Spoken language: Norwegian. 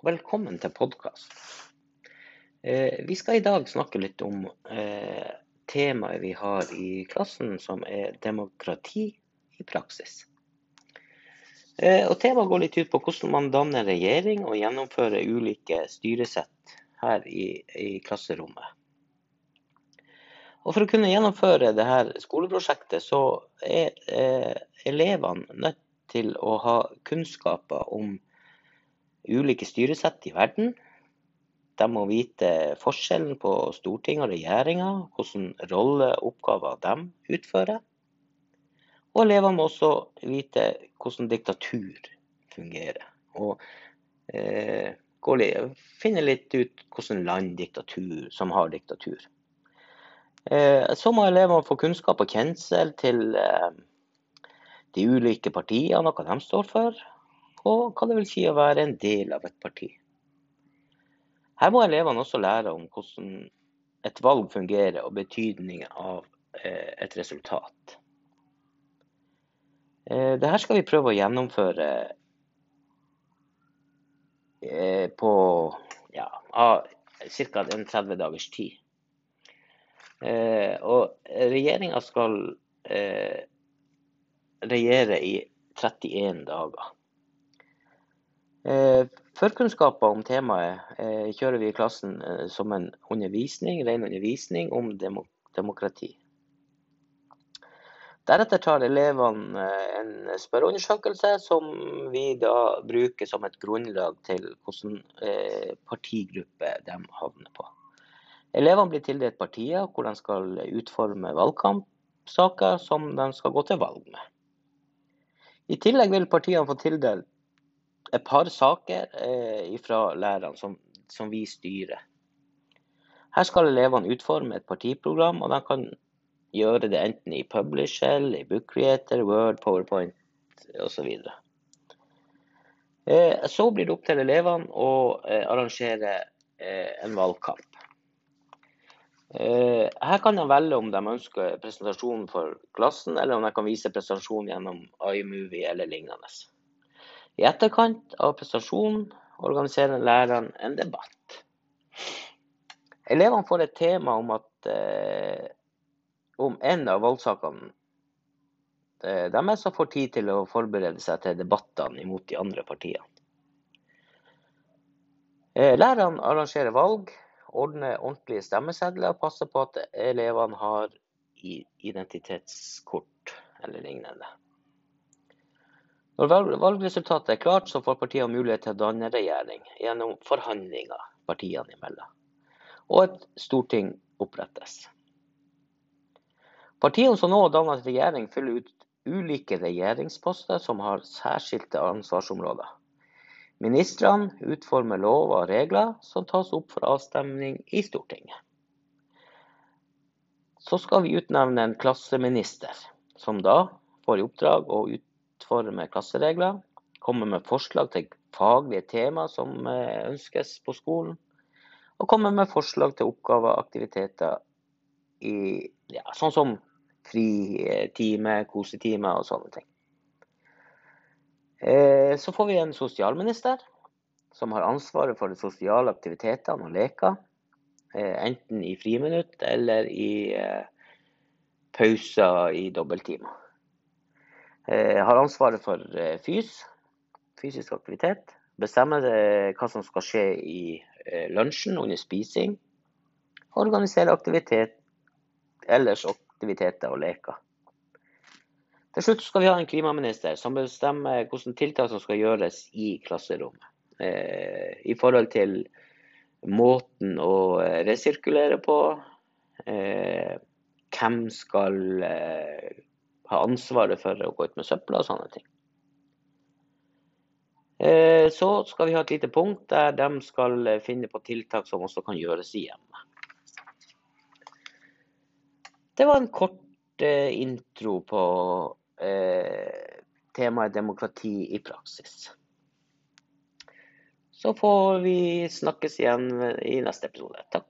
og velkommen til podkast. Eh, vi skal i dag snakke litt om eh, temaet vi har i klassen, som er demokrati i praksis. Eh, og Temaet går litt ut på hvordan man danner regjering og gjennomfører ulike styresett her i, i klasserommet. Og For å kunne gjennomføre dette skoleprosjektet, så er eh, elevene nødt til å ha kunnskaper om ulike styresett i verden. De må vite forskjellen på storting og regjeringa, hvordan rolle og oppgaver de utfører. Og elevene må også vite hvordan diktatur fungerer. Og eh, finne litt ut hvordan land diktatur, som har diktatur. Eh, så må elevene få kunnskap og kjensel til eh, de ulike partiene hva de står for og hva det vil si å være en del av et parti. Her må elevene også lære om hvordan et valg fungerer og betydningen av eh, et resultat. Eh, Dette skal vi prøve å gjennomføre eh, på ja, ca. 30 dagers tid. Og regjeringa skal regjere i 31 dager. Eh, Førkunnskaper om temaet eh, kjører vi i klassen eh, som en undervisning, ren undervisning om demokrati. Deretter tar elevene en spørreundersøkelse som vi da bruker som et grunnlag til hvilken partigruppe de havner på. Elevene blir tildelt partier hvor de skal utforme valgkampsaker som de skal gå til valg med. I tillegg vil partiene få tildelt et par saker eh, fra lærerne som, som, vi styrer. Her skal elevene utforme et partiprogram, og de kan gjøre det enten i Publishell, i Bookcreator, Word, PowerPoint osv. Eh, så blir det opp til elevene å eh, arrangere eh, en valgkamp. Eh, her kan de velge om de ønsker presentasjon for klassen, eller om de kan vise presentasjon gjennom iMovie eller lignende. I etterkant av prestasjonen organiserer læreren en debatt. Elevene får et tema om, at, eh, om en av valgsakene eh, deres får tid til å forberede seg til debattene imot de andre partiene. Eh, lærerne arrangerer valg, ordner ordentlige stemmesedler og passer på at elevene har identitetskort eller lignende. Når valgresultatet er klart, så får partiene mulighet til å danne regjering gjennom forhandlinger partiene imellom, og et storting opprettes. Partiene som nå har dannet regjering, fyller ut ulike regjeringsposter som har særskilte ansvarsområder. Ministrene utformer lover og regler som tas opp for avstemning i Stortinget. Så skal vi utnevne en klasseminister, som da får i oppdrag å ut utforme klasseregler, komme med forslag til faglige tema som eh, ønskes på skolen, og komme med forslag til oppgaver og aktiviteter i ja, sånn som fritime, kosetime og sånne ting. Eh, så får vi en sosialminister som har ansvaret for de sosiale aktivitetene og leker. Eh, enten i friminutt eller i pauser i dobbelttimer. Jeg eh, har ansvaret for eh, fys, fysisk aktivitet. Bestemmer eh, hva som skal skje i lunsjen under spising. Organisere aktivitet, ellers aktiviteter og leker. Til slutt skal vi ha en klimaminister som bestemmer hvilke tiltak som skal gjøres i klasserommet. I forhold til måten å resirkulere på. Hvem skal ha ansvaret for å gå ut med søpla og sånne ting. Eh, så skal vi ha et lite punkt der de skal finne på tiltak som også kan gjøres i hjemmet. Det var en kort eh, intro på eh, temaet demokrati i praksis. Så får vi snakkes igjen i neste episode. Takk.